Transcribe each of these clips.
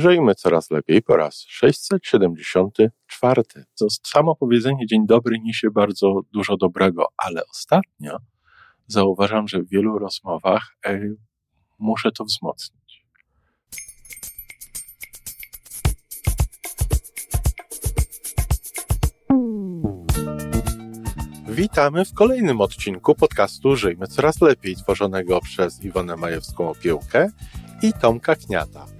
Żyjmy coraz lepiej po raz 674. To samo powiedzenie dzień dobry niesie bardzo dużo dobrego, ale ostatnio zauważam, że w wielu rozmowach ej, muszę to wzmocnić. Witamy w kolejnym odcinku podcastu Żyjmy Coraz Lepiej, tworzonego przez Iwonę Majewską Opiełkę i Tomka Kniata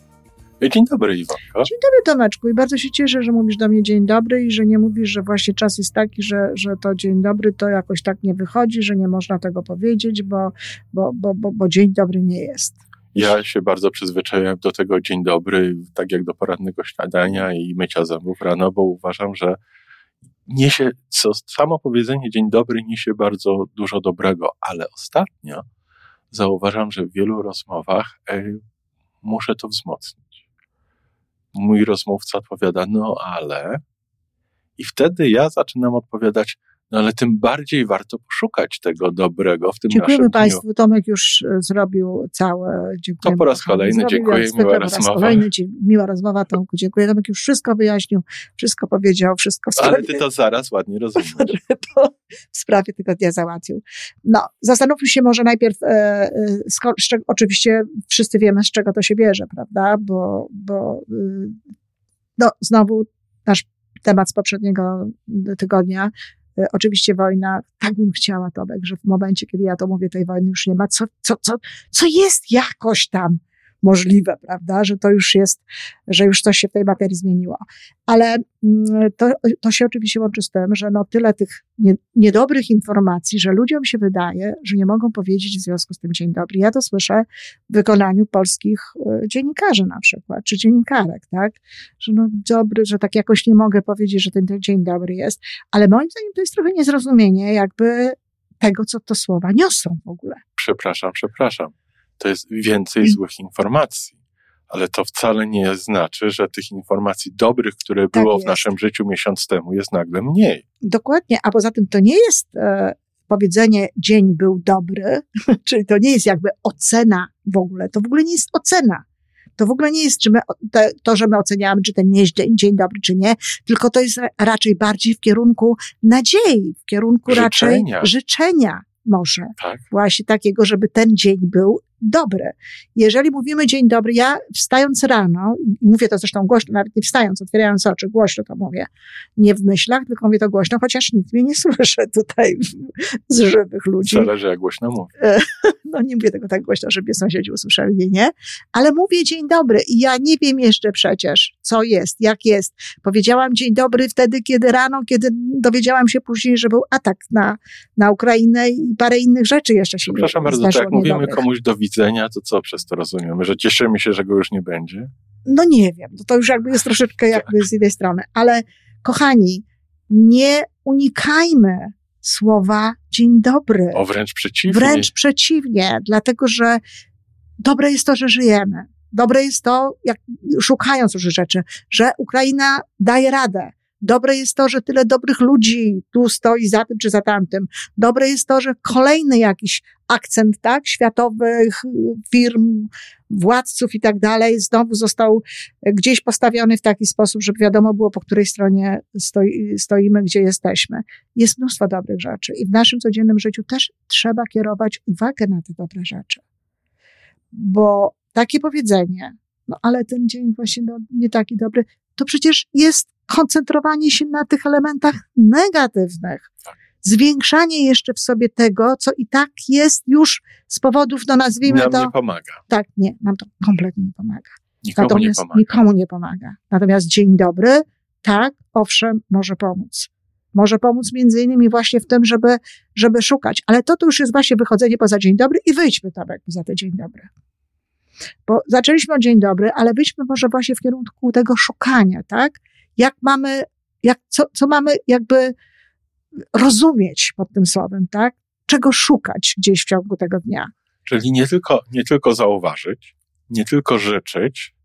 Dzień dobry, Iwonko. Dzień dobry, Tomeczku. I bardzo się cieszę, że mówisz do mnie dzień dobry i że nie mówisz, że właśnie czas jest taki, że, że to dzień dobry to jakoś tak nie wychodzi, że nie można tego powiedzieć, bo, bo, bo, bo, bo dzień dobry nie jest. Ja się bardzo przyzwyczaiłem do tego dzień dobry, tak jak do porannego śniadania i mycia zębów rano, bo uważam, że niesie, co samo powiedzenie dzień dobry niesie bardzo dużo dobrego, ale ostatnio zauważam, że w wielu rozmowach ej, muszę to wzmocnić mój rozmówca odpowiada, no ale. I wtedy ja zaczynam odpowiadać, no ale tym bardziej warto poszukać tego dobrego w tym Dziękujemy Państwu. dniu. Tomek już e, zrobił całe. To po raz kolejny. Dziękuję, miła rozmowa. Kolejny, miła rozmowa, Tomku. Dziękuję. Tomek już wszystko wyjaśnił, wszystko powiedział, wszystko w sprawie, Ale ty to zaraz ładnie rozumiesz. w sprawie tego dnia załatwił. No, zastanówmy się może najpierw, e, e, sko, czego, oczywiście wszyscy wiemy, z czego to się bierze, prawda? Bo, bo y, no, znowu nasz temat z poprzedniego tygodnia, oczywiście wojna, tak bym chciała, Tomek, że w momencie, kiedy ja to mówię, tej wojny już nie ma, co, co, co, co jest jakoś tam możliwe, prawda, że to już jest, że już coś się w tej materii zmieniło. Ale mm, to, to się oczywiście łączy z tym, że no tyle tych nie, niedobrych informacji, że ludziom się wydaje, że nie mogą powiedzieć w związku z tym dzień dobry. Ja to słyszę w wykonaniu polskich e, dziennikarzy na przykład, czy dziennikarek, tak, że no dobry, że tak jakoś nie mogę powiedzieć, że ten, dzień dobry jest, ale moim zdaniem to jest trochę niezrozumienie jakby tego, co to słowa niosą w ogóle. Przepraszam, przepraszam to jest więcej złych informacji. Ale to wcale nie znaczy, że tych informacji dobrych, które tak było jest. w naszym życiu miesiąc temu, jest nagle mniej. Dokładnie, a poza tym to nie jest e, powiedzenie dzień był dobry, czyli to nie jest jakby ocena w ogóle, to w ogóle nie jest ocena. To w ogóle nie jest czy my, to, to, że my oceniamy, czy ten jest dzień, dzień dobry, czy nie, tylko to jest raczej bardziej w kierunku nadziei, w kierunku życzenia. raczej życzenia może. Tak. Właśnie takiego, żeby ten dzień był dobre. Jeżeli mówimy dzień dobry, ja wstając rano, mówię to zresztą głośno, nawet nie wstając, otwierając oczy, głośno to mówię, nie w myślach, tylko mówię to głośno, chociaż nikt mnie nie słyszy tutaj z żywych ludzi. Zależy jak głośno mówię. No nie mówię tego tak głośno, żeby sąsiedzi usłyszeli, nie? Ale mówię dzień dobry i ja nie wiem jeszcze przecież, co jest, jak jest. Powiedziałam dzień dobry wtedy, kiedy rano, kiedy dowiedziałam się później, że był atak na, na Ukrainę i parę innych rzeczy jeszcze się Przepraszam bardzo, tak jak mówimy komuś do widzenia, to co przez to rozumiemy? Że cieszymy się, że go już nie będzie? No nie wiem, to, to już jakby jest troszeczkę jakby z jednej strony, ale kochani, nie unikajmy słowa dzień dobry. O, wręcz przeciwnie. Wręcz przeciwnie, dlatego że dobre jest to, że żyjemy. Dobre jest to, jak szukając różnych rzeczy, że Ukraina daje radę, Dobre jest to, że tyle dobrych ludzi tu stoi za tym czy za tamtym. Dobre jest to, że kolejny jakiś akcent, tak, światowych firm, władców i tak dalej, znowu został gdzieś postawiony w taki sposób, żeby wiadomo było, po której stronie stoi, stoimy, gdzie jesteśmy. Jest mnóstwo dobrych rzeczy i w naszym codziennym życiu też trzeba kierować uwagę na te dobre rzeczy. Bo takie powiedzenie, no ale ten dzień właśnie no, nie taki dobry, to przecież jest koncentrowanie się na tych elementach negatywnych. Tak. Zwiększanie jeszcze w sobie tego, co i tak jest już z powodów, no nazwijmy nam to. Nam nie pomaga. Tak, nie, nam to kompletnie nie pomaga. Nikomu Natomiast nie pomaga. nikomu nie pomaga. Natomiast dzień dobry, tak, owszem, może pomóc. Może pomóc między innymi właśnie w tym, żeby, żeby szukać. Ale to, to już jest właśnie wychodzenie poza dzień dobry i wyjdźmy Tomek poza ten dzień dobry. Bo zaczęliśmy od dzień dobry, ale wyjdźmy może właśnie w kierunku tego szukania, tak? jak mamy, jak, co, co mamy jakby rozumieć pod tym słowem, tak? Czego szukać gdzieś w ciągu tego dnia. Czyli nie tylko, nie tylko zauważyć, nie tylko życzyć,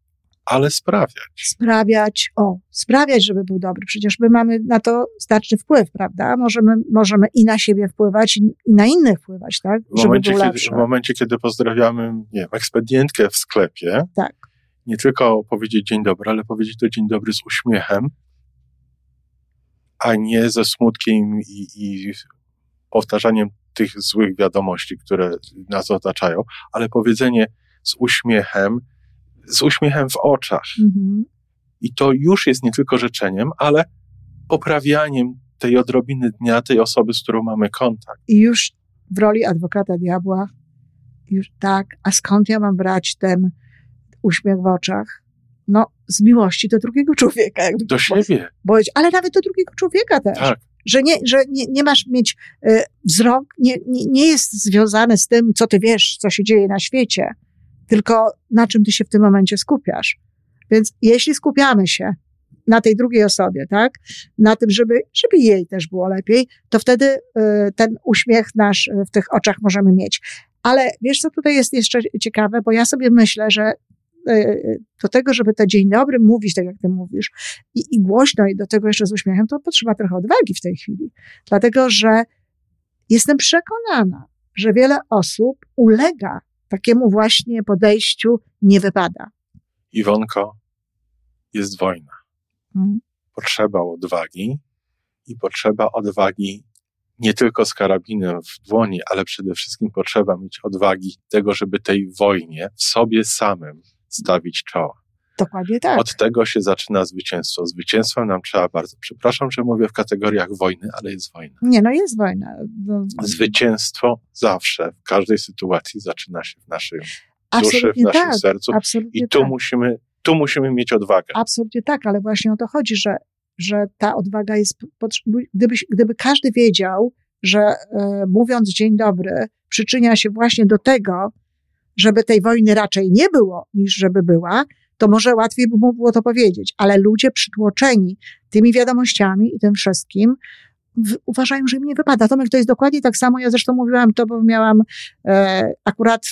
ale sprawiać. Sprawiać, o, sprawiać, żeby był dobry. Przecież my mamy na to znaczny wpływ, prawda? Możemy, możemy i na siebie wpływać, i, na innych wpływać, tak? W momencie, kiedy, w momencie, kiedy pozdrawiamy, nie wiem, ekspedientkę w sklepie, tak. nie tylko powiedzieć dzień dobry, ale powiedzieć to dzień dobry z uśmiechem, a nie ze smutkiem i, i powtarzaniem tych złych wiadomości, które nas otaczają, ale powiedzenie z uśmiechem, z uśmiechem w oczach. Mhm. I to już jest nie tylko życzeniem, ale poprawianiem tej odrobiny dnia tej osoby, z którą mamy kontakt. I już w roli adwokata diabła, już tak, a skąd ja mam brać ten uśmiech w oczach? No, z miłości do drugiego człowieka. Do siebie. Bo, ale nawet do drugiego człowieka też. Tak. Że, nie, że nie, nie masz mieć y, wzrok, nie, nie, nie jest związany z tym, co ty wiesz, co się dzieje na świecie, tylko na czym ty się w tym momencie skupiasz. Więc jeśli skupiamy się na tej drugiej osobie, tak, na tym, żeby, żeby jej też było lepiej, to wtedy y, ten uśmiech nasz w tych oczach możemy mieć. Ale wiesz, co tutaj jest jeszcze ciekawe, bo ja sobie myślę, że y, do tego, żeby to dzień dobry mówić, tak jak ty mówisz, i, i głośno, i do tego jeszcze z uśmiechem, to potrzeba trochę odwagi w tej chwili. Dlatego, że jestem przekonana, że wiele osób ulega takiemu właśnie podejściu nie wypada. Iwonko, jest wojna. Hmm. Potrzeba odwagi i potrzeba odwagi nie tylko z karabinem w dłoni, ale przede wszystkim potrzeba mieć odwagi tego, żeby tej wojnie w sobie samym stawić czoła. Dokładnie tak. Od tego się zaczyna zwycięstwo. Zwycięstwem nam trzeba bardzo. Przepraszam, że mówię w kategoriach wojny, ale jest wojna. Nie, no jest wojna. No. Zwycięstwo zawsze, w każdej sytuacji zaczyna się w naszej duszy, w naszym tak. sercu. Absolutnie I tu tak. musimy, tu musimy mieć odwagę. Absolutnie tak, ale właśnie o to chodzi, że, że ta odwaga jest, gdyby, gdyby każdy wiedział, że e, mówiąc dzień dobry, przyczynia się właśnie do tego, żeby tej wojny raczej nie było, niż żeby była, to może łatwiej by mu było to powiedzieć. Ale ludzie przytłoczeni tymi wiadomościami i tym wszystkim, uważają, że im nie wypada. Tomek, to jest dokładnie tak samo. Ja zresztą mówiłam to, bo miałam e, akurat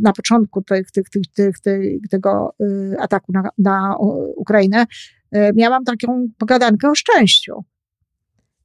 na początku tych, tych, tych, tych, tych tego e, ataku na, na Ukrainę, e, miałam taką pogadankę o szczęściu.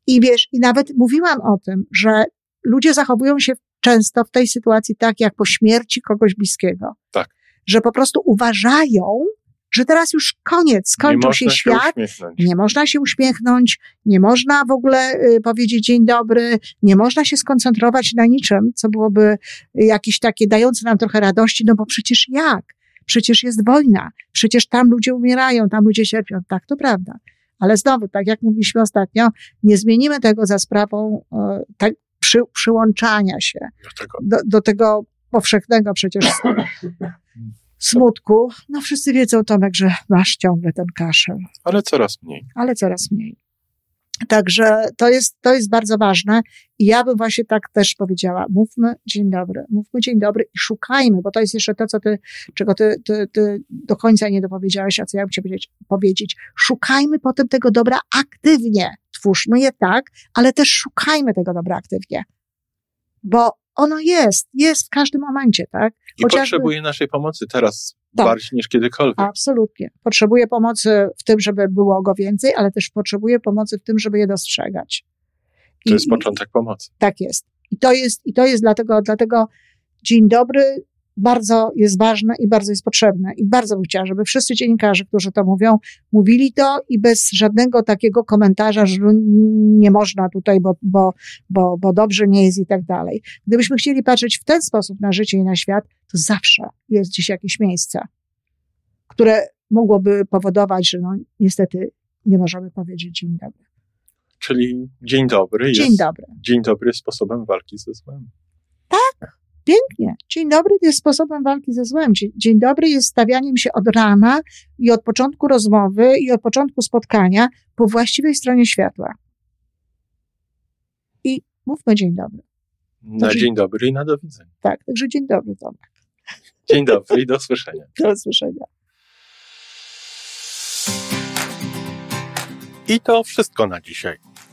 I wiesz, i nawet mówiłam o tym, że ludzie zachowują się często w tej sytuacji tak, jak po śmierci kogoś bliskiego. Tak. Że po prostu uważają, że teraz już koniec, skończył się świat, się nie można się uśmiechnąć, nie można w ogóle y, powiedzieć dzień dobry, nie można się skoncentrować na niczym, co byłoby jakieś takie dające nam trochę radości, no bo przecież jak? Przecież jest wojna, przecież tam ludzie umierają, tam ludzie cierpią. Tak, to prawda. Ale znowu, tak jak mówiliśmy ostatnio, nie zmienimy tego za sprawą e, tak, przy, przyłączania się do tego. Do, do tego powszechnego przecież smutku. No wszyscy wiedzą, Tomek, że masz ciągle ten kaszel. Ale coraz mniej. Ale coraz mniej. Także to jest, to jest bardzo ważne i ja bym właśnie tak też powiedziała, mówmy dzień dobry, mówmy dzień dobry i szukajmy, bo to jest jeszcze to, co ty, czego ty, ty, ty do końca nie dopowiedziałeś, a co ja bym chciała powiedzieć, powiedzieć. Szukajmy potem tego dobra aktywnie. Twórzmy je tak, ale też szukajmy tego dobra aktywnie. Bo ono jest, jest w każdym momencie, tak? I Chociażby... potrzebuje naszej pomocy teraz tak. bardziej niż kiedykolwiek. Absolutnie. Potrzebuje pomocy w tym, żeby było go więcej, ale też potrzebuje pomocy w tym, żeby je dostrzegać. I, to jest początek pomocy. Tak jest. I to jest, i to jest dlatego, dlatego dzień dobry bardzo jest ważne i bardzo jest potrzebne. I bardzo bym chciała, żeby wszyscy dziennikarze, którzy to mówią, mówili to i bez żadnego takiego komentarza, że nie można tutaj, bo, bo, bo, bo dobrze nie jest i tak dalej. Gdybyśmy chcieli patrzeć w ten sposób na życie i na świat, to zawsze jest gdzieś jakieś miejsce, które mogłoby powodować, że no, niestety nie możemy powiedzieć dzień dobry. Czyli dzień dobry dzień jest, dobry. Dzień dobry jest sposobem walki ze złem. Pięknie. Dzień dobry jest sposobem walki ze złem. Dzień dobry jest stawianiem się od rana i od początku rozmowy i od początku spotkania po właściwej stronie światła. I mówmy dzień dobry. Na także, dzień dobry i na do widzenia. Tak, także dzień dobry, Tomek. Dzień dobry i do usłyszenia. Do usłyszenia. I to wszystko na dzisiaj.